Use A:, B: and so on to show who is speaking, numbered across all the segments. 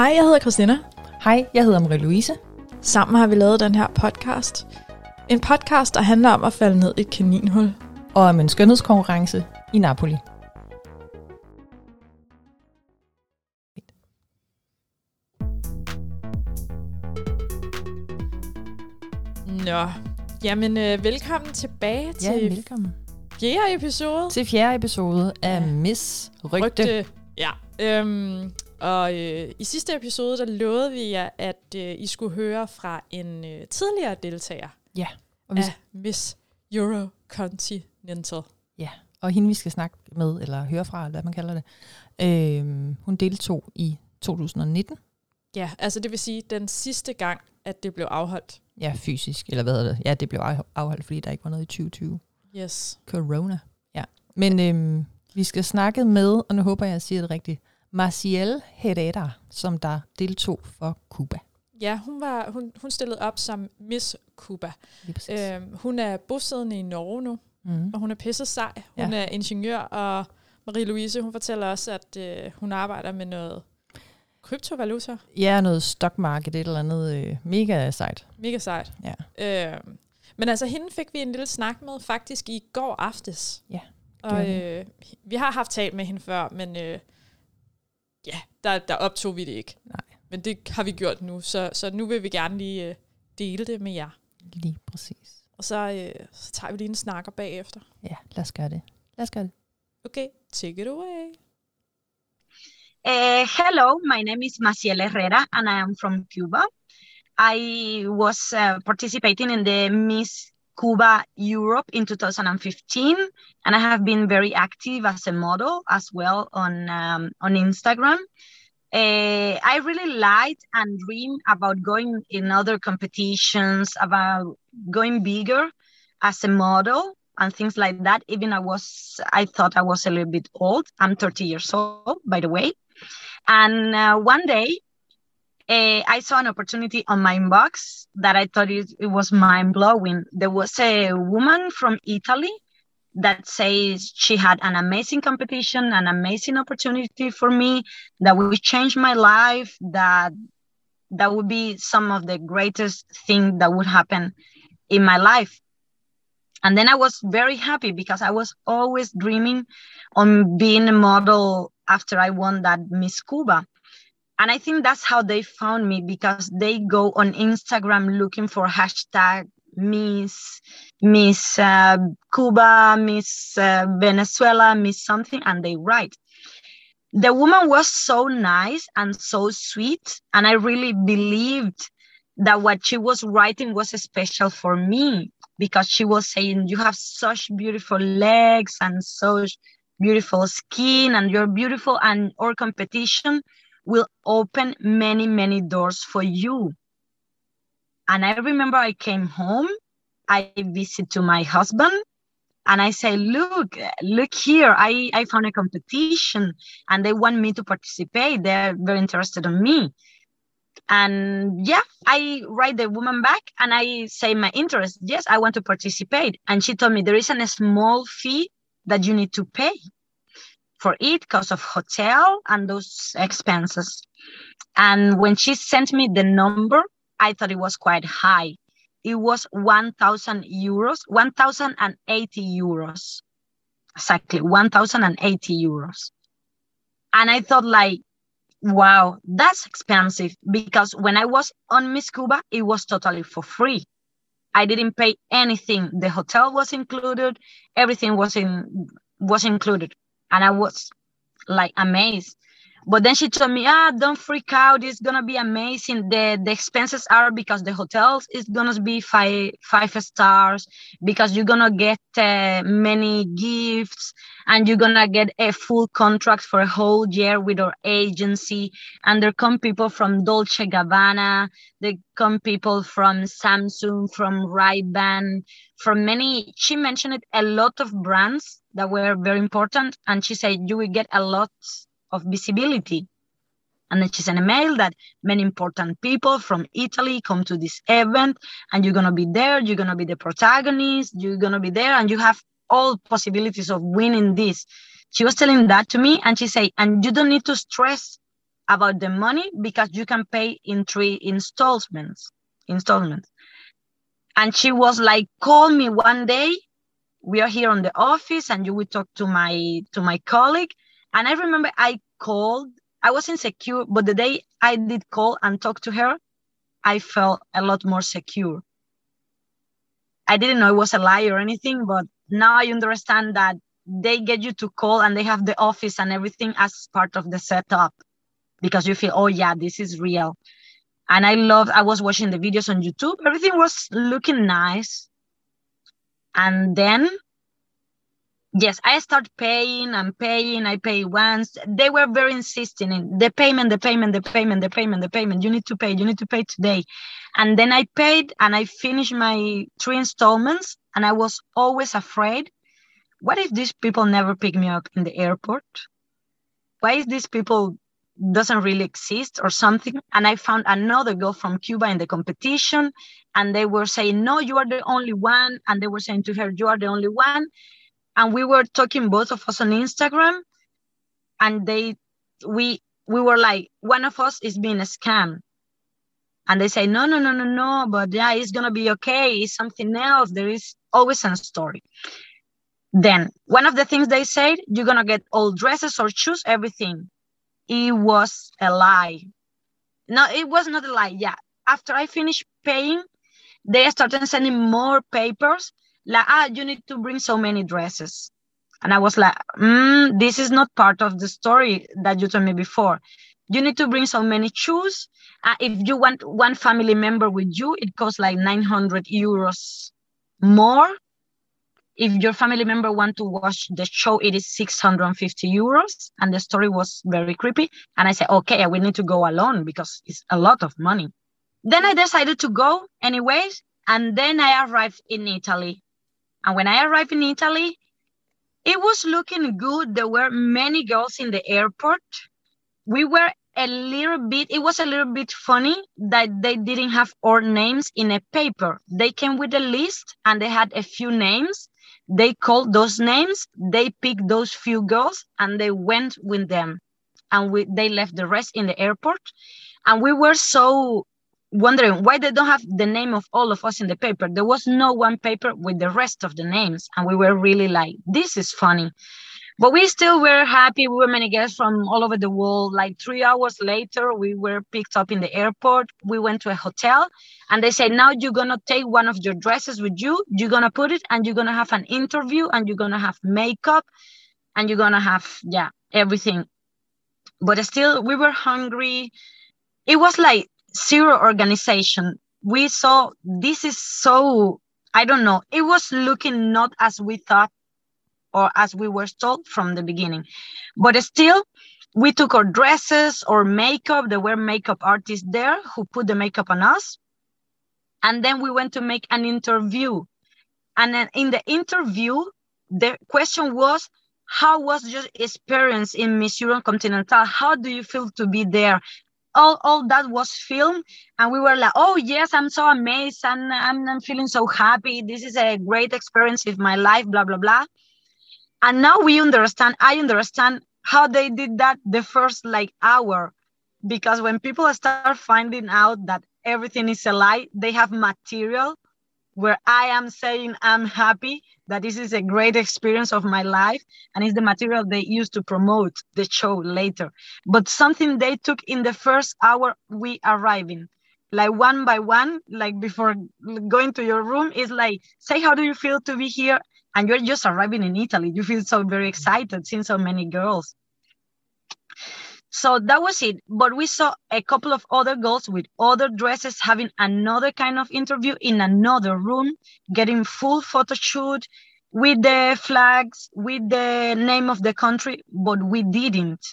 A: Hej, jeg hedder Christina.
B: Hej, jeg hedder Marie-Louise.
A: Sammen har vi lavet den her podcast. En podcast, der handler om at falde ned i et kaninhul.
B: Og om en skønhedskonkurrence i Napoli.
A: Nå, jamen øh, velkommen tilbage til
B: Ja, velkommen.
A: fjerde episode.
B: Til fjerde episode af
A: Ja.
B: Miss Rygte.
A: Ja, øhm, og øh, i sidste episode, der lovede vi jer, at øh, I skulle høre fra en øh, tidligere deltager
B: Ja. Og, vi,
A: af Miss Eurocontinental.
B: ja. og hende, vi skal snakke med, eller høre fra, eller hvad man kalder det, øhm, hun deltog i 2019.
A: Ja, altså det vil sige, den sidste gang, at det blev afholdt.
B: Ja, fysisk, eller hvad hedder det? Ja, det blev af- afholdt, fordi der ikke var noget i 2020.
A: Yes.
B: Corona. Ja. Men øhm, vi skal snakke med, og nu håber jeg, at jeg siger det rigtigt, Marciel Herrera, som der deltog for Cuba.
A: Ja, hun, var, hun, hun stillede op som Miss Cuba.
B: Øh.
A: Øhm, hun er bosiddende i Norge nu,
B: Mm.
A: og hun er pisse sej. Hun
B: Ja.
A: er ingeniør, og Marie-Louise, hun fortæller også, at øh, hun arbejder med noget kryptovaluta.
B: Ja, noget stock market, et eller andet øh, mega sejt.
A: Mega sejt.
B: Ja.
A: Øh, men altså, hende fik vi en lille snak med faktisk i går aftes.
B: Ja,
A: Og øh, vi har haft talt med hende før, men øh, ja, der, der optog vi det ikke.
B: Nej.
A: Men det har vi gjort nu, så, så nu vil vi gerne lige øh, dele det med jer.
B: Lige præcis.
A: Og så, øh, så tager vi lige en snakker bagefter.
B: Ja, lad os gøre det. Lad os gøre det.
A: Okay, take it away.
C: Uh, hello, my name is Maciel Herrera and I am from Cuba. I was uh, participating in the Miss Cuba Europe in 2015 and I have been very active as a model as well on um, on Instagram. Uh, I really liked and dream about going in other competitions, about going bigger as a model and things like that. Even I was, I thought I was a little bit old. I'm 30 years old, by the way. And uh, one day, uh, I saw an opportunity on my inbox that I thought it, it was mind blowing. There was a woman from Italy that says she had an amazing competition, an amazing opportunity for me that would change my life. That that would be some of the greatest thing that would happen in my life. And then I was very happy because I was always dreaming on being a model after I won that Miss Cuba. And I think that's how they found me because they go on Instagram looking for hashtag Miss Miss uh, Cuba, Miss uh, Venezuela, Miss something, and they write. The woman was so nice and so sweet, and I really believed that what she was writing was special for me because she was saying you have such beautiful legs and such beautiful skin and you're beautiful and our competition will open many many doors for you. And i remember i came home i visit to my husband and i say look look here i i found a competition and they want me to participate. They're very interested in me. And yeah i write the woman back and i say my interest yes i want to participate. And she told me there isn't a small fee that you need to pay for it because of hotel and those expenses. And when she sent me the number i thought it was quite high. It was 1000 euros 1080 euros. Exactly 1080 euros. And i thought like wow that's expensive because when i was on miss cuba it was totally for free. I didn't pay anything. The hotel was included. Everything was in was included and i was like amazed. But then she told me ah don't freak out. It's gonna be amazing. The the expenses are because the hotels is gonna be five five stars because you're gonna get uh, many gifts and you're gonna get a full contract for a whole year with our agency. And there come people from dolce gabbana. There come people from samsung from ray-ban from many. She mentioned a lot of brands that were very important. And she said you will get a lot of visibility. And then she sent a mail that many important people from italy come to this event and you're going to be there you're going to be the protagonist you're going to be there and you have all possibilities of winning this. She was telling that to me and she said and you don't need to stress about the money because you can pay in three installments installments. And she was like call me one day we are here on the office and you will talk to my to my colleague. And i remember i called i was insecure but the day i did call and talk to her i felt a lot more secure. I didn't know it was a lie or anything but now i understand that they get you to call and they have the office and everything as part of the setup because you feel oh yeah this is real. And i loved i was watching the videos on youtube. Everything was looking nice and then yes i start paying and paying. I pay once. They were very insisting in the payment the payment the payment the payment the payment. You need to pay you need to pay today. And then i paid and i finished my three installments. And i was always afraid what if these people never pick me up in the airport? Why is these people doesn't really exist or something. And i found another girl from cuba in the competition and they were saying no you are the only one. And they were saying to her you are the only one. And we were talking both of us on instagram and they we we were like one of us is being a scam and they say no no no no no but yeah it's gonna be okay. It's something else. There is always a story. Then one of the things they said you're gonna get all dresses or shoes everything it was a lie. No it was not a lie yeah. After i finished paying they started sending more papers like ah you need to bring so many dresses. And i was like mm, this is not part of the story that you told me before. You need to bring so many shoes uh, if you want one family member with you it costs like 900 euros more if your family member want to watch the show it is 650 euros. And the story was very creepy. And i said okay we need to go alone because it's a lot of money. Then i decided to go anyways. And then i arrived in italy. And when i arrived in italy it was looking good. There were many girls in the airport. We were a little bit it was a little bit funny that they didn't have our names in a paper. They came with a list and they had a few names they called those names they picked those few girls and they went with them. And we, they left the rest in the airport. And we were so wondering why they don't have the name of all of us in the paper. There was no one paper with the rest of the names. And we were really like this is funny but we still were happy. We were many guests from all over the world. Like three hours later we were picked up in the airport. We went to a hotel and they said now you're gonna take one of your dresses with you. You're gonna put it and you're gonna have an interview and you're gonna have makeup and you're gonna have yeah everything. But still we were hungry. It was like zero organization. We saw this is so i don't know. It was looking not as we thought or as we were told from the beginning. But still, we took our dresses or makeup. There were makeup artists there who put the makeup on us. And then we went to make an interview. And then in the interview, the question was, how was your experience in Miss Europe Continental? How do you feel to be there? All, all that was filmed and we were like oh yes i'm so amazed and I'm, I'm feeling so happy this is a great experience in my life blah blah blah and now we understand i understand how they did that the first like hour. Because when people start finding out that everything is a lie they have material where i am saying i'm happy that this is a great experience of my life and it's the material they use to promote the show later. But something they took in the first hour we arriving. Like one by one like before going to your room is like say how do you feel to be here and you're just arriving in Italy. You feel so very excited seeing so many girls. So that was it. But we saw a couple of other girls with other dresses having another kind of interview in another room, getting full photo shoot with the flags, with the name of the country, but we didn't.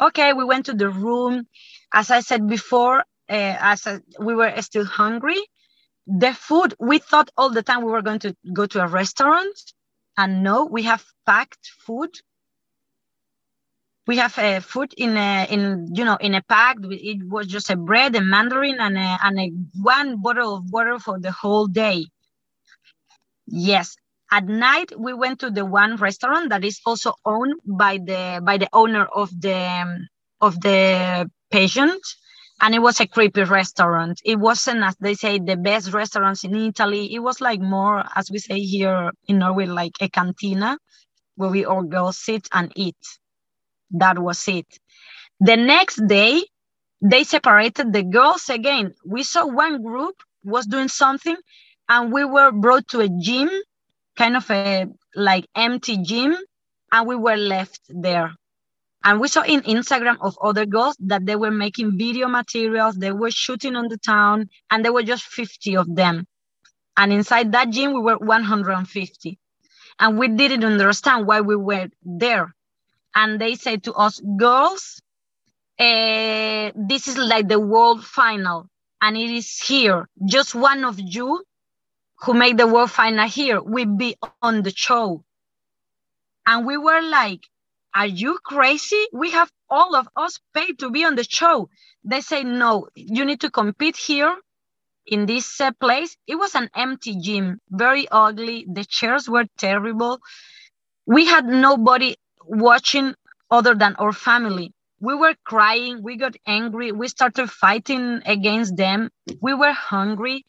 C: Okay, we went to the room. As I said before, uh, as we were still hungry, the food we thought all the time we were going to go to a restaurant and no we have packed food. We have a uh, food in a in you know in a pack. It was just a bread a mandarin and a, and a one bottle of water for the whole day. Yes. At night we went to the one restaurant that is also owned by the by the owner of the of the patient and it was a creepy restaurant. It wasn't as they say the best restaurants in italy. It was like more as we say here in norway like a cantina where we all go sit and eat. That was it. The next day they separated the girls again. We saw one group was doing something and we were brought to a gym kind of a like empty gym and we were left there and we saw in instagram of other girls that they were making video materials they were shooting on the town and there were just 50 of them. And inside that gym we were 150 and we didn't understand why we were there. And they said to us girls uh, this is like the world final and it is here. Just one of you who made the world final here will be on the show. And we were like are you crazy? We have all of us paid to be on the show. They say, no, you need to compete here in this uh, place. It was an empty gym, very ugly. The chairs were terrible. We had nobody watching other than our family. We were crying. We got angry. We started fighting against them. We were hungry.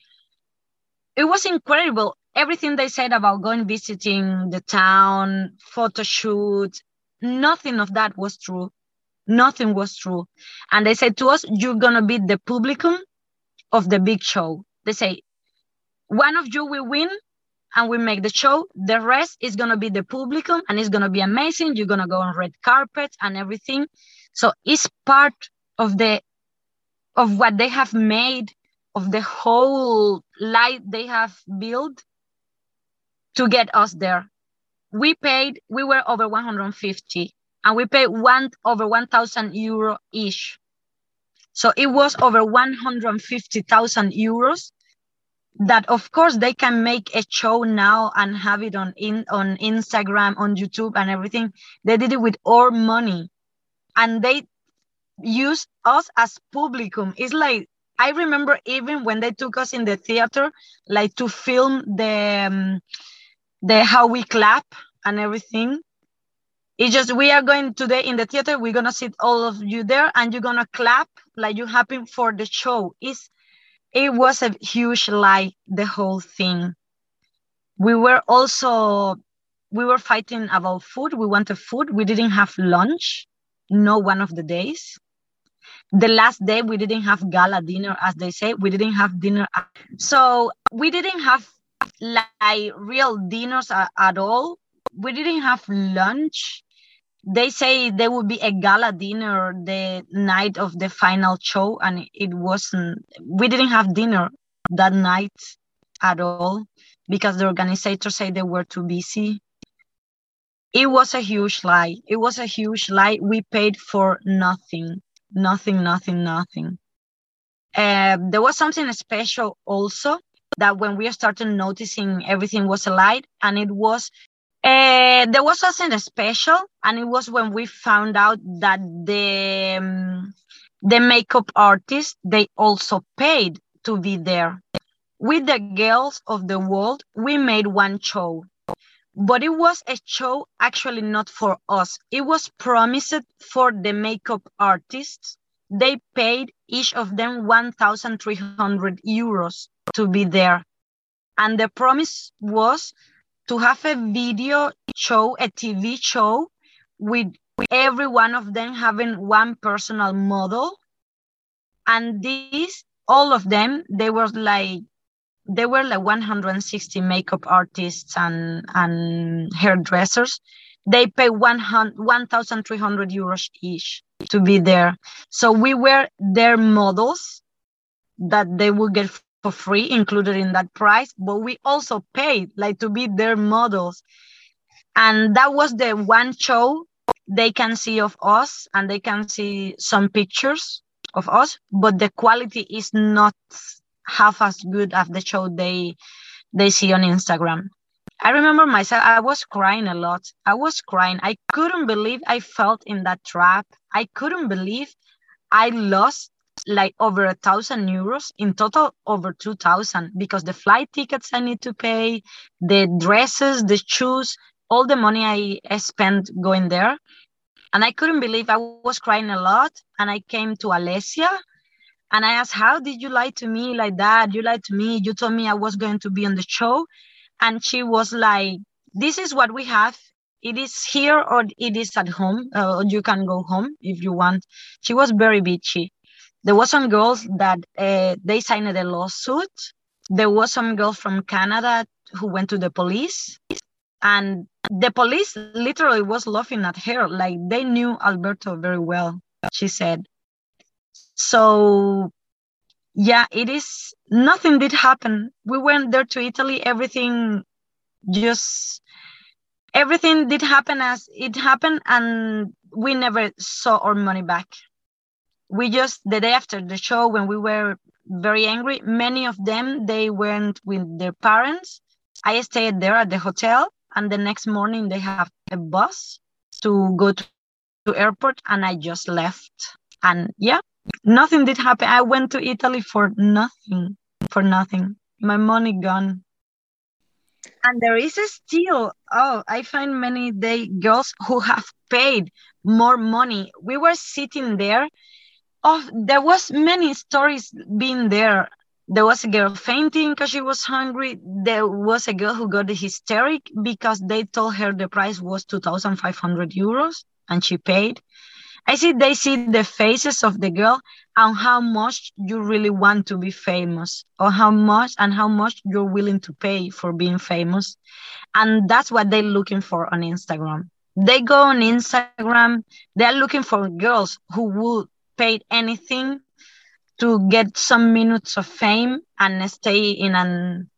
C: It was incredible. Everything they said about going visiting the town, photo shoots, Nothing of that was true. Nothing was true. And they said to us, You're going to be the publicum of the big show. They say, One of you will win and we make the show. The rest is going to be the publicum and it's going to be amazing. You're going to go on red carpet and everything. So it's part of the of what they have made of the whole light they have built to get us there we paid, we were over 150 and we paid one over 1,000 euro each. So it was over 150,000 euros that of course they can make a show now and have it on in on Instagram, on YouTube and everything. They did it with our money and they used us as publicum. It's like I remember even when they took us in the theater, like to film the um, the how we clap and everything. It's just we are going today in the theater. We're gonna sit all of you there, and you're gonna clap like you happy for the show. It's it was a huge lie. The whole thing. We were also we were fighting about food. We wanted food. We didn't have lunch. No one of the days. The last day we didn't have gala dinner, as they say. We didn't have dinner. So we didn't have like real dinners at, all. We didn't have lunch. They say there would be a gala dinner the night of the final show, and it wasn't. We didn't have dinner that night at all because the organizers say they were too busy. It was a huge lie. It was a huge lie. We paid for nothing, nothing, nothing, nothing. Uh, there was something special also that when we started noticing everything was a lie and it was uh, there was something special and it was when we found out that the um, the makeup artist they also paid to be there. With the girls of the world we made one show. But it was a show actually not for us. It was promised for the makeup artists. They paid each of them 1300 euros to be there. And the promise was to have a video show, a TV show with every one of them having one personal model. And these, all of them, they were like, they were like 160 makeup artists and, and hairdressers. They pay 1,300 euros each to be there. So we were their models that they would get for free included in that price, but we also paid like to be their models. And that was the one show they can see of us and they can see some pictures of us, but the quality is not half as good as the show they they see on Instagram. I remember myself, I was crying a lot. I was crying. I couldn't believe I felt in that trap. I couldn't believe I lost like over a thousand euros in total over 2000 because the flight tickets i need to pay the dresses the shoes all the money i, spent going there And I couldn't believe I was crying a lot. And I came to Alessia and I asked, How did you lie to me like that? You lied to me. You told me I was going to be on the show. And she was like, This is what we have. It is here or it is at home. Uh, you can go home if you want. She was very bitchy. There was some girls that uh, they signed a lawsuit. There was some girls from Canada who went to the police. And the police literally was laughing at her. Like they knew alberto very well she said. So yeah it is nothing did happen. We went there to italy. Everything just everything did happen as it happened and we never saw our money back we just the day after the show when we were very angry many of them they went with their parents. I stayed there at the hotel and the next morning they have a bus to go to, to airport and i just left. And yeah nothing did happen. I went to italy for nothing for nothing. My money gone. And there is still oh i find many day girls who have paid more money. We were sitting there oh there was many stories being there there was a girl fainting because she was hungry. There was a girl who got hysteric because they told her the price was 2,500 euros and she paid. I see they see the faces of the girl and how much you really want to be famous or how much and how much you're willing to pay for being famous. And that's what they're looking for on Instagram. They go on Instagram, they're looking for girls who will pay anything to get some minutes of fame and stay in an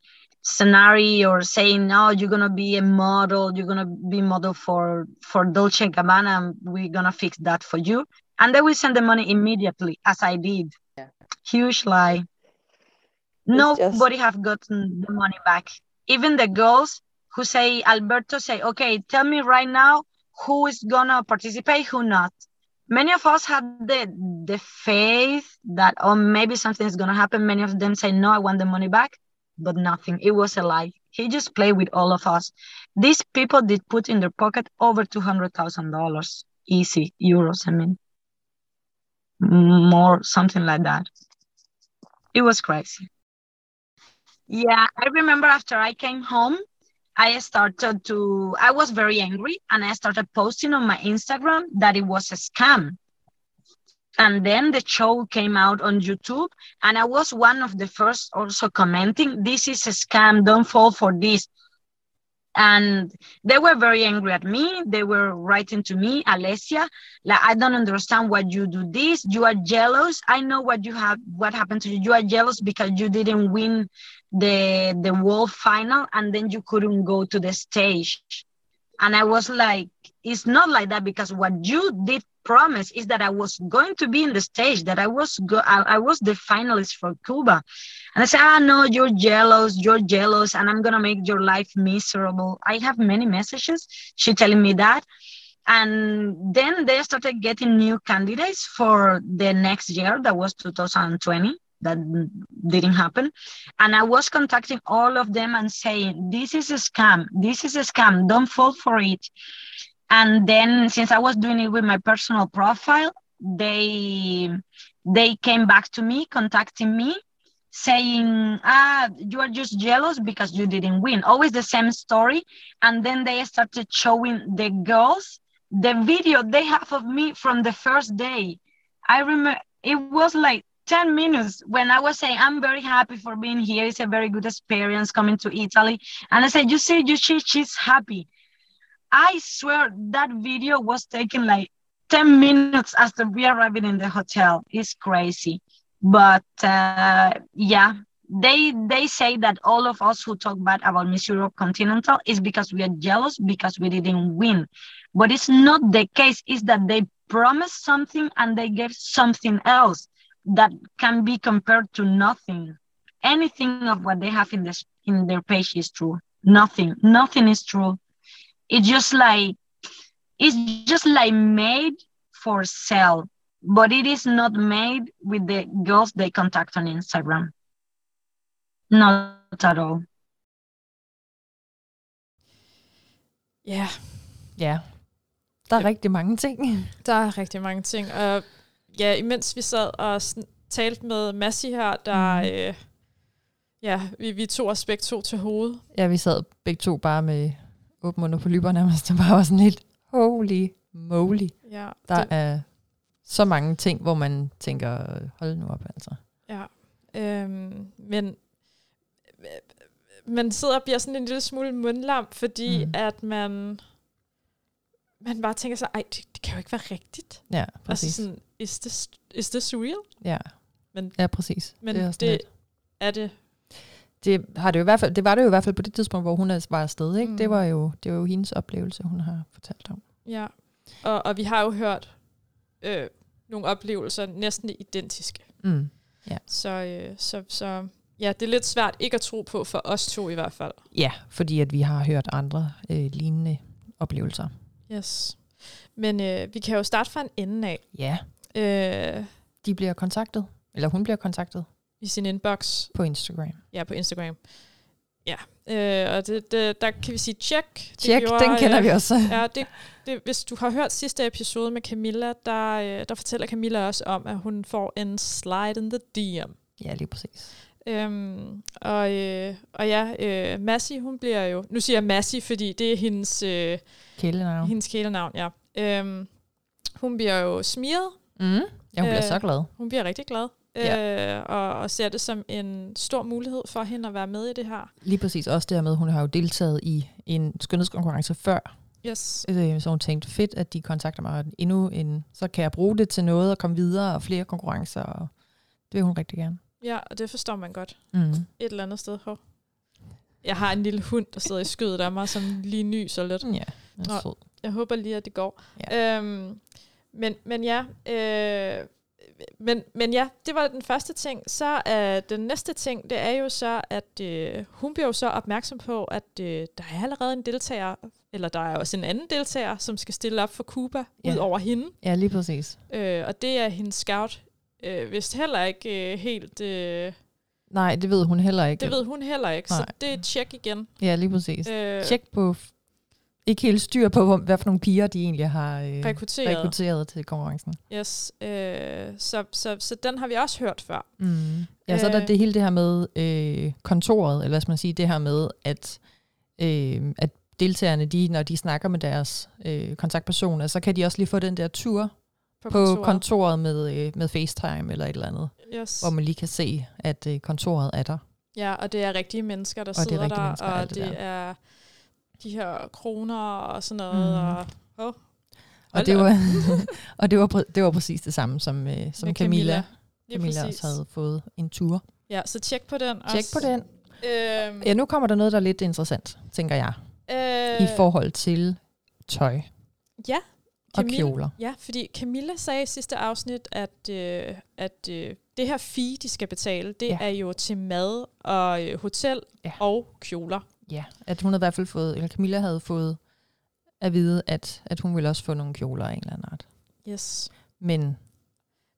C: scenario or saying no you're gonna be a model you're gonna be model for for dolce gabbana and we're gonna fix that for you. And they will send the money immediately as i did. Yeah. huge lie. Nobody just... have gotten the money back. Even the girls who say alberto say okay tell me right now who is gonna participate who not many of us had the the faith that oh maybe something is going to happen. Many of them say no i want the money back but nothing. It was a lie. He just played with all of us. These people did put in their pocket over $200000 easy euros i mean. More something like that. It was crazy. Yeah i remember after i came home I started to, I was very angry and I started posting on my Instagram that it was a scam. And then the show came out on YouTube, and I was one of the first also commenting, This is a scam, don't fall for this. And they were very angry at me. They were writing to me alessia like i don't understand why you do this. You are jealous. I know what you have what happened to you. You are jealous because you didn't win the the world final and then you couldn't go to the stage and i was like it's not like that because what you did promise is that I was going to be in the stage, that I was go- I, I was the finalist for Cuba. And I said, ah, no, you're jealous, you're jealous, and I'm gonna make your life miserable. I have many messages. She telling me that. And then they started getting new candidates for the next year, that was 2020 that didn't happen. And I was contacting all of them and saying, This is a scam. This is a scam. Don't fall for it and then since i was doing it with my personal profile they they came back to me contacting me saying ah you are just jealous because you didn't win always the same story and then they started showing the girls the video they have of me from the first day i remember it was like 10 minutes when I was saying, I'm very happy for being here. It's a very good experience coming to Italy. And I said, You see, you see, she's happy. I swear that video was taken like 10 minutes after we arrived in the hotel. It's crazy. But uh, yeah, they they say that all of us who talk bad about Miss Europe Continental is because we are jealous because we didn't win. But it's not the case. It's that they promised something and they gave something else that can be compared to nothing. Anything of what they have in this in their page is true. Nothing. Nothing is true it's just like it's just like made for sale but it is not made with the girls they contact on instagram not at all
A: yeah
B: yeah Der er
A: Ja.
B: rigtig mange ting.
A: Der er rigtig mange ting. Og ja, imens vi sad og talte med Massi her, der... Mm. Øh, ja, vi, vi tog os begge to til hovedet.
B: Ja, vi sad begge to bare med åben mund på lyber nærmest, bare var sådan helt, holy moly.
A: Ja,
B: Der
A: det,
B: er så mange ting, hvor man tænker, hold nu op altså.
A: ja. Øhm, men man sidder og bliver sådan en lille smule mundlam, fordi mm. at man man bare tænker sig, ej, det, det kan jo ikke være rigtigt.
B: Ja,
A: Præcis.
B: præcis.
A: Altså sådan, is this, is this real?
B: ja.
A: Men-
B: ja, præcis.
A: Men
B: det, er
A: det,
B: lidt-
A: er det.
B: det, har det, jo i hvert fald, det var det jo i hvert fald på det tidspunkt, hvor hun var afsted. Ikke?
A: Mm.
B: Det, var jo, det var jo hendes oplevelse, hun har fortalt om.
A: Ja. Og, og vi har jo hørt øh, nogle oplevelser næsten identiske.
B: Mm.
A: Så, øh, så, så ja, det er lidt svært ikke at tro på for os to i hvert fald.
B: Ja, fordi at vi har hørt andre øh, lignende oplevelser.
A: Yes. Men øh, vi kan jo starte fra en ende af.
B: Ja.
A: Øh,
B: De bliver kontaktet, eller hun bliver kontaktet
A: I sin inbox.
B: på Instagram.
A: Ja, på Instagram. Ja. Øh, og det, det, der kan vi sige check. Det
B: Tjek, den kender vi også.
A: Ja, det, det, hvis du har hørt sidste episode med Camilla, der, øh, der fortæller Camilla også om, at hun får en slide in the DM.
B: Ja, lige præcis.
A: Øhm, og, øh, og ja, øh, Massi, hun bliver jo... Nu siger jeg Massi, fordi det er hendes, øh,
B: Kælenavn.
A: hendes kælenavn, ja. Øhm, hun bliver jo smiret.
B: Mm. Ja, hun bliver
A: Øh,
B: så glad.
A: Hun bliver rigtig glad.
B: Ja.
A: Øh, og, og ser det som en stor mulighed for hende at være med i det her.
B: Lige præcis også det her med, hun har jo deltaget i en skønhedskonkurrence før,
A: Yes.
B: øh, så hun tænkte, fedt, at de kontakter mig endnu en, så kan jeg bruge det til noget og komme videre og flere konkurrencer, og det vil hun rigtig gerne.
A: Ja, og det forstår man godt.
B: Mm.
A: Et eller andet sted. Hov. Jeg har en lille hund, der sidder i skødet af mig, som lige nyser lidt.
B: Ja, er sød.
A: Jeg håber lige, at det går.
B: Ja.
A: Øhm, men, men ja, øh, men, men ja, det var den første ting. Så er den næste ting, det er jo så, at øh, hun bliver jo så opmærksom på, at øh, der er allerede en deltager, eller der er også en anden deltager, som skal stille op for Cuba,
B: Ja.
A: ud over hende.
B: Ja, lige præcis.
A: Øh, og det er hendes scout. Øh, vist heller ikke øh, helt... Øh,
B: Nej, det ved hun heller ikke.
A: det ved hun heller ikke, så
B: Nej.
A: det er check igen.
B: Ja, lige præcis.
A: Øh,
B: Tjek på, ikke helt styr på, hvad for nogle piger, de egentlig har øh,
A: rekrutteret.
B: rekrutteret til konkurrencen.
A: Yes, øh, så, så, så den har vi også hørt før.
B: Mm. Ja, så er der
A: Øh.
B: det hele det her med øh, kontoret, eller hvad skal man sige, det her med, at, øh, at deltagerne, de, når de snakker med deres øh, kontaktpersoner, så kan de også lige få den der tur
A: På,
B: på
A: kontoret.
B: kontoret med, øh, med FaceTime eller et eller andet,
A: Yes.
B: hvor man lige kan se, at øh, kontoret er der.
A: Ja, og det er rigtige mennesker, der
B: det er
A: sidder
B: rigtige
A: der,
B: mennesker,
A: og
B: det
A: det,
B: der.
A: er de her kroner og sådan noget.
B: Mhm.
A: Og, oh,
B: Og det, var, og det, var, det var præcis det samme, som, øh, som
A: Med
B: Camilla,
A: Camilla.
B: Camilla også havde fået en tur.
A: Ja, så tjek på den
B: Tjek
A: også.
B: på den.
A: Øhm,
B: Ja, nu kommer der noget, der er lidt interessant, tænker jeg,
A: øh,
B: i forhold til tøj
A: Ja,
B: og
A: Camilla-
B: kjoler.
A: Ja, fordi Camilla sagde i sidste afsnit, at, øh, at øh, det her fee, de skal betale, det
B: Ja.
A: ja. er jo til mad og øh, hotel
B: Ja.
A: og kjoler.
B: Ja, at hun havde i hvert fald fået, eller Camilla havde fået at vide, at, at hun ville også få nogle kjoler af en eller anden art.
A: Yes.
B: Men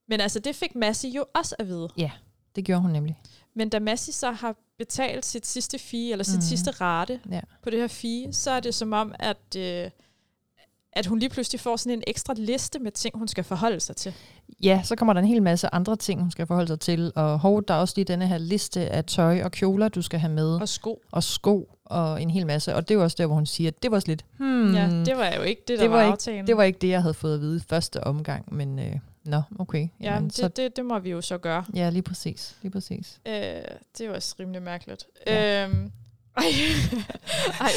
A: Men altså, det fik Massi jo også at vide.
B: det gjorde hun nemlig.
A: Men da Massi så har betalt sit sidste fee, eller sit mm. sidste rate
B: Ja.
A: på det her fee, så er det som om, at, øh, at hun lige pludselig får sådan en ekstra liste med ting, hun skal forholde sig til.
B: Ja, så kommer der en hel masse andre ting, hun skal forholde sig til. Og hov, der er også lige denne her liste af tøj og kjoler, du skal have med.
A: Og sko.
B: Og sko og en hel masse. Og det var også der, hvor hun siger, at det var også lidt, hmm,
A: Ja, det var jo ikke det, der
B: det var
A: var,
B: ikke-
A: aftalen.
B: det var ikke det, jeg havde fået at vide første omgang. Men øh, nå, okay.
A: ja,
B: Jamen,
A: det,
B: så,
A: det, det må vi jo så gøre.
B: ja, lige præcis. Lige præcis.
A: Øh, det var også rimelig mærkeligt.
B: Ja.
A: Øhm, ej, ej,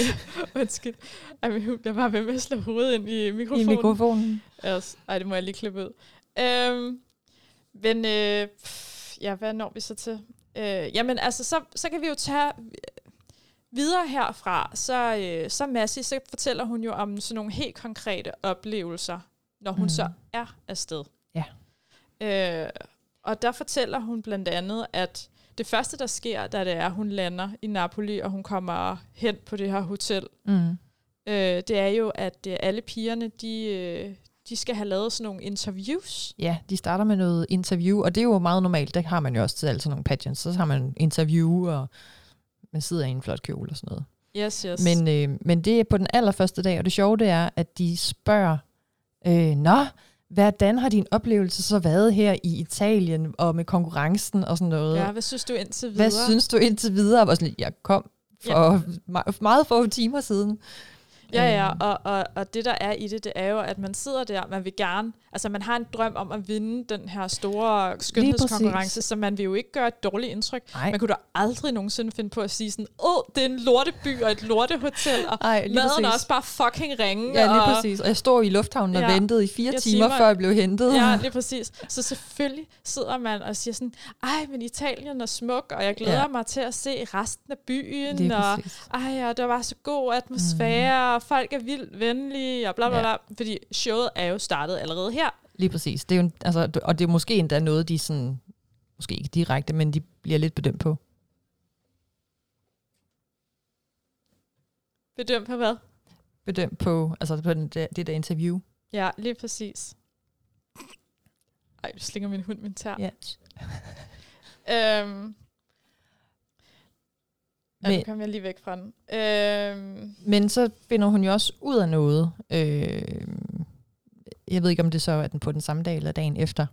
A: undskyld. Ej, min bliver bare ved med at slå hovedet ind i
B: I
A: mikrofonen.
B: mikrofonen.
A: Ellers, ej, det må jeg lige klippe ud. Øhm, men øh, pff, ja, hvad når vi så til? Øh, jamen altså, så, så kan vi jo tage videre herfra. Så, øh, så Massi, så fortæller hun jo om sådan nogle helt konkrete oplevelser, når hun
B: Mhm.
A: mm. så er afsted.
B: Ja.
A: Øh, og der fortæller hun blandt andet, at det første, der sker, da det er, at hun lander i Napoli, og hun kommer hen på det her hotel,
B: Mm.
A: øh, det er jo, at øh, alle pigerne, de, øh, de skal have lavet sådan nogle interviews.
B: Ja, de starter med noget interview, og det er jo meget normalt. Det har man jo også til altså nogle pageants. Så har man interview, og man sidder i en flot kjole og sådan noget.
A: Yes, yes.
B: Men, øh, men det er på den allerførste dag, og det sjove det er, at de spørger Øh, nå, hvordan har din oplevelse så været her i Italien, og med konkurrencen og sådan noget?
A: Ja, hvad synes du indtil videre?
B: Hvad synes du indtil videre? Jeg var sådan lidt, jeg kom for ja. meget få timer siden.
A: Ja, ja, øhm. og, og, og det der er i det, det er jo, at man sidder der, man vil gerne, altså man har en drøm om at vinde den her store skønhedskonkurrence, så man vil jo ikke gøre et dårligt indtryk. Ej. Man kunne da aldrig nogensinde finde på at sige sådan, åh, oh, det er en lorteby og et lortehotel, og Ej, maden præcis. er også bare fucking ringe.
B: Ja, lige og, præcis. Og jeg står i lufthavnen og ja, ventede i fire timer, timer, før jeg blev hentet.
A: Ja, lige præcis. Så selvfølgelig sidder man og siger sådan, ej, men Italien er smuk, og jeg glæder ja. mig til at se resten af byen, og ej, og der var så god atmosfære, mm og folk er vildt venlige, og bla bla bla. Ja. Fordi showet er jo startet allerede her.
B: Lige præcis. Det er jo, altså, og det er måske endda noget, de sådan, måske ikke direkte, men de bliver lidt bedømt på.
A: Bedømt på hvad?
B: Bedømt på, altså på den, det, det der interview.
A: Ja, lige præcis. Ej, du slinger min hund min tær.
B: Ja.
A: øhm, men, ja, kom jeg lige væk fra den. Øhm.
B: Men så finder hun jo også ud af noget. Øh, jeg ved ikke, om det så er den på den samme dag eller dagen efter,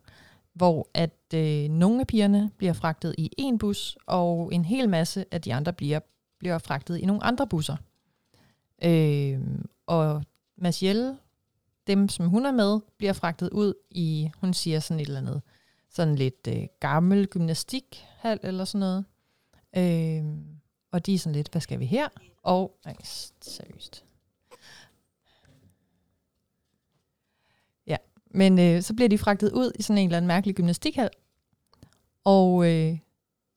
B: hvor at øh, nogle af pigerne bliver fragtet i en bus, og en hel masse af de andre bliver, bliver fragtet i nogle andre busser. Øh, og Maciel, dem som hun er med, bliver fragtet ud i, hun siger sådan et eller andet, sådan lidt øh, gammel gymnastikhal eller sådan noget. Øh, og de er sådan lidt, hvad skal vi her? Og, nej, seriøst. Ja, men øh, så bliver de fragtet ud i sådan en eller anden mærkelig gymnastikhal. Og øh,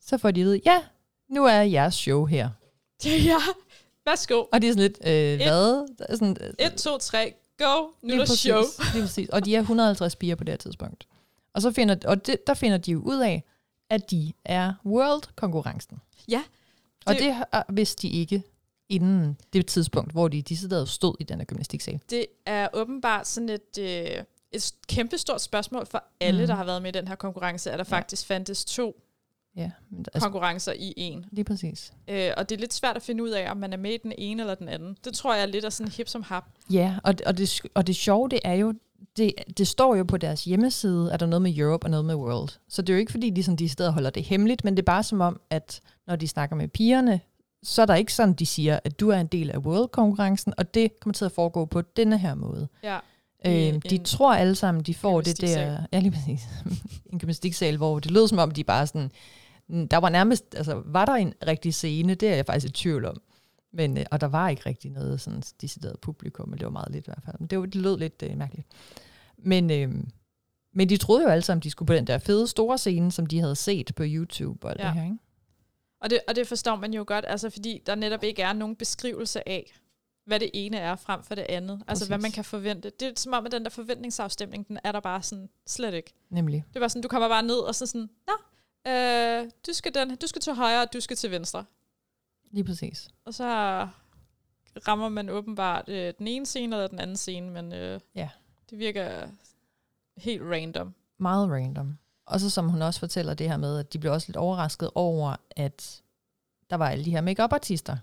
B: så får de ud, ja, nu er jeres show her.
A: Ja, værsgo.
B: Og de er sådan lidt, øh, et, hvad? Sådan,
A: øh, 1, 2, 3, go, nu er der show.
B: Lige præcis. Og de er 150 piger på det her tidspunkt. Og, så finder, og det, der finder de jo ud af, at de er world-konkurrencen.
A: Ja,
B: og det, det vidste de ikke inden det tidspunkt, hvor de decideret stod i den her gymnastiksal.
A: Det er åbenbart sådan et, øh, et kæmpestort spørgsmål for alle, mm. der har været med i den her konkurrence, at der ja. faktisk fandtes to ja, men altså, konkurrencer i en.
B: Lige præcis.
A: Øh, og det er lidt svært at finde ud af, om man er med i den ene eller den anden. Det tror jeg er lidt af sådan hip som hap.
B: Ja, og, og, det, og det sjove, det er jo, det, det står jo på deres hjemmeside, at der er noget med Europe og noget med World. Så det er jo ikke, fordi de, sådan, de steder holder det hemmeligt, men det er bare som om, at når de snakker med pigerne, så er der ikke sådan, de siger, at du er en del af World-konkurrencen, og det kommer til at foregå på denne her måde.
A: Ja.
B: Øhm, de tror alle sammen, de får det der... Ja, lige præcis. en gymnastiksal, hvor det lød som om, de bare sådan... Der var nærmest... Altså, var der en rigtig scene? Det er jeg faktisk i tvivl om. Men, øh, og der var ikke rigtig noget sådan decideret publikum, men det var meget lidt i hvert fald. Men det, var, det lød lidt øh, mærkeligt. Men, øh, men de troede jo alle sammen, de skulle på den der fede store scene, som de havde set på YouTube og ja. det her, ikke?
A: Og det, og det forstår man jo godt, altså fordi der netop ikke er nogen beskrivelse af, hvad det ene er frem for det andet. Præcis. Altså hvad man kan forvente. Det er som om, at den der forventningsafstemning, den er der bare sådan slet ikke.
B: Nemlig.
A: Det var sådan, du kommer bare ned og så sådan, Nå, øh, du, skal den, du skal til højre, og du skal til venstre.
B: Lige præcis.
A: Og så rammer man åbenbart øh, den ene scene eller den anden scene, men øh,
B: ja.
A: det virker helt random.
B: Meget random. Og så som hun også fortæller det her med, at de blev også lidt overrasket over, at der var alle de her make artister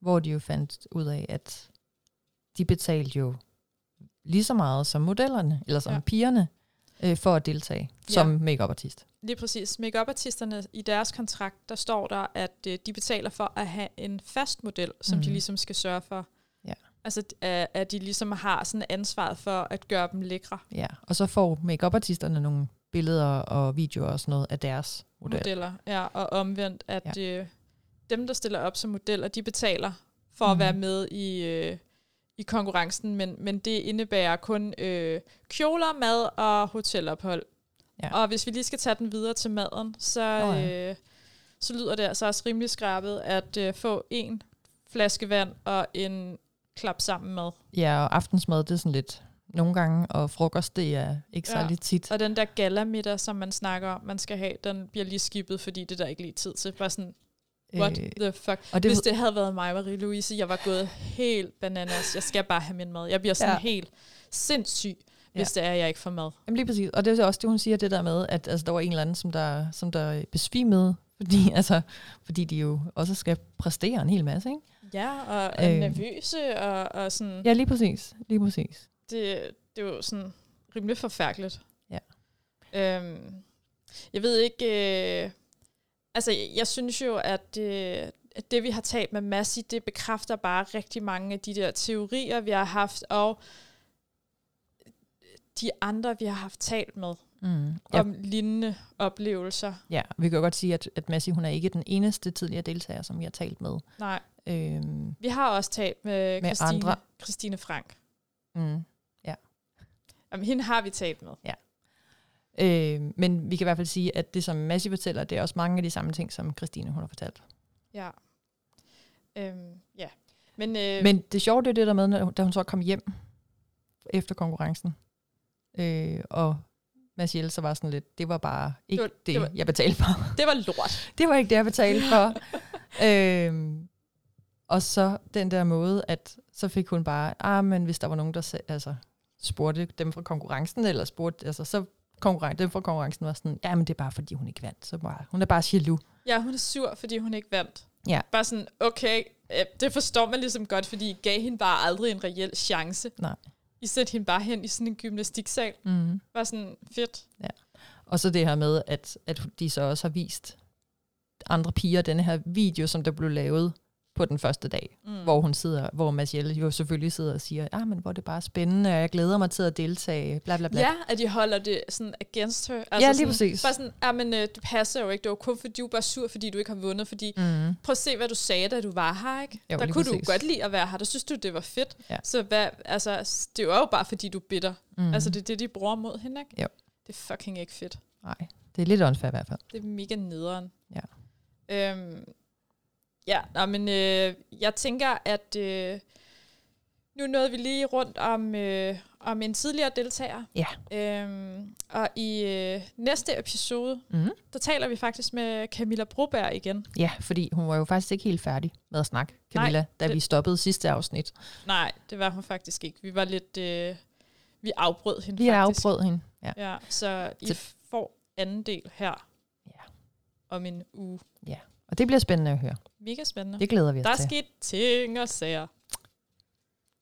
B: hvor de jo fandt ud af, at de betalte jo lige så meget som modellerne, eller som ja. pigerne, øh, for at deltage ja. som make artist
A: Lige præcis. make artisterne i deres kontrakt, der står der, at øh, de betaler for at have en fast model, som mm. de mhm. ligesom skal sørge for.
B: Ja.
A: Altså, at, at de ligesom har sådan ansvaret for at gøre dem lækre.
B: Ja, og så får make artisterne nogle billeder og videoer og sådan noget af deres model.
A: modeller. Ja, og omvendt, at ja. øh, dem, der stiller op som modeller, de betaler for mm. at være med i, øh, i konkurrencen, men, men det indebærer kun øh, kjoler, mad og hotelophold. Ja. Og hvis vi lige skal tage den videre til maden, så, oh, ja. øh, så lyder det altså også rimelig skrabet at øh, få en flaske vand og en klap sammen med.
B: Ja, og aftensmad, det er sådan lidt nogle gange, og frokost, det er ikke ja. særlig tit.
A: Og den der galamiddag, som man snakker om, man skal have, den bliver lige skibet, fordi det er der ikke lige tid til. Bare sådan, what øh, the fuck? Og det Hvis det havde været mig, Marie-Louise, jeg var gået helt bananas. Jeg skal bare have min mad. Jeg bliver sådan ja. helt sindssyg hvis ja. det er, jeg ikke får mad.
B: Jamen lige præcis. Og det er også det, hun siger, det der med, at altså, der var en eller anden, som der, som der besvimede, fordi, altså, fordi de jo også skal præstere en hel masse, ikke?
A: Ja, og er øh, nervøse, og, og sådan...
B: Ja, lige præcis. Lige præcis.
A: Det, det er jo sådan rimelig forfærdeligt.
B: Ja.
A: Øhm, jeg ved ikke... Øh, altså, jeg synes jo, at, øh, at det, vi har talt med Massi, det bekræfter bare rigtig mange af de der teorier, vi har haft, og de andre, vi har haft talt med
B: Mm. Ja,
A: om lignende oplevelser.
B: ja, vi kan jo godt sige, at, at Massi, hun er ikke den eneste tidligere deltager, som vi har talt med.
A: Nej,
B: Øhm,
A: vi har også talt med,
B: Med
A: Christine,
B: andre.
A: Christine Frank.
B: mm.
A: Jamen, hende har vi talt med.
B: Øh, men vi kan i hvert fald sige, at det, som Massi fortæller, det er også mange af de samme ting, som Christine hun har fortalt.
A: Ja. Øhm, ja. Men, øh,
B: Men det sjove, det er det der med, da hun så kom hjem efter konkurrencen, øh, og Maciel så var sådan lidt, det var bare ikke
A: Det var-
B: det,
A: det var-
B: jeg betalte for.
A: det var lort.
B: det var ikke det, jeg betalte for. øhm, og så den der måde, at så fik hun bare, ah, men hvis der var nogen, der altså, spurgte dem fra konkurrencen, eller spurgte, altså, så konkurren- dem fra konkurrencen var sådan, ja, men det er bare, fordi hun ikke vandt. Så bare, hun er bare jaloux.
A: Ja, hun er sur, fordi hun ikke vandt.
B: Ja.
A: Bare sådan, okay, øh, det forstår man ligesom godt, fordi I gav hende bare aldrig en reel chance.
B: Nej.
A: I sendte hende bare hen i sådan en gymnastiksal.
B: Mm.
A: Bare sådan, fedt.
B: Og så det her med, at, at de så også har vist andre piger denne her video, som der blev lavet på den første dag,
A: Mm.
B: hvor hun sidder, hvor Maciel jo selvfølgelig sidder og siger, ah, men hvor er det bare spændende, og jeg glæder mig til at deltage, bla bla bla.
A: Ja, at de holder det sådan against her. Altså
B: Ja, lige
A: sådan,
B: præcis.
A: Bare sådan, ja, men øh, det passer jo ikke. Det var kun fordi, du er bare sur, fordi du ikke har vundet. Fordi,
B: Mm.
A: prøv at se, hvad du sagde, da du var her, ikke?
B: Jo,
A: der kunne
B: præcis.
A: du godt lide at være her. Der synes du, det var fedt.
B: Ja.
A: Så hvad, altså, det er jo bare, fordi du er bitter.
B: Mm.
A: Altså, det er det, de bruger mod hende, ikke?
B: Jo.
A: Det er fucking ikke fedt.
B: Nej, det er lidt unfair i hvert fald.
A: Det er mega nederen.
B: Ja.
A: Øhm, ja, nå, men øh, jeg tænker, at øh, nu nåede vi lige rundt om, øh, om en tidligere deltager.
B: Ja.
A: Øhm, og i øh, næste episode,
B: Mm.
A: der taler vi faktisk med Camilla Broberg igen.
B: Ja, fordi hun var jo faktisk ikke helt færdig med at snakke, Camilla,
A: Nej,
B: da
A: det-
B: vi stoppede sidste afsnit.
A: Nej, det var hun faktisk ikke. Vi var lidt... Øh, vi afbrød hende
B: Vi
A: faktisk.
B: afbrød hende. Ja.
A: Ja, så I
B: Så-
A: får anden del her
B: Ja.
A: om en uge.
B: Og det bliver spændende at høre.
A: Mega spændende.
B: Det glæder vi os
A: Der er
B: til.
A: sket ting og sager.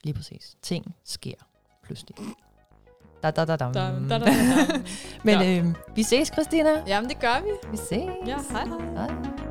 B: Lige præcis. Ting sker pludselig. Da, da, da, dam.
A: Dam, da, da, da, dam.
B: Men
A: Ja.
B: øh, vi ses, Christina.
A: Jamen, det gør vi.
B: Vi ses.
A: Ja, hej hej.
B: Hej.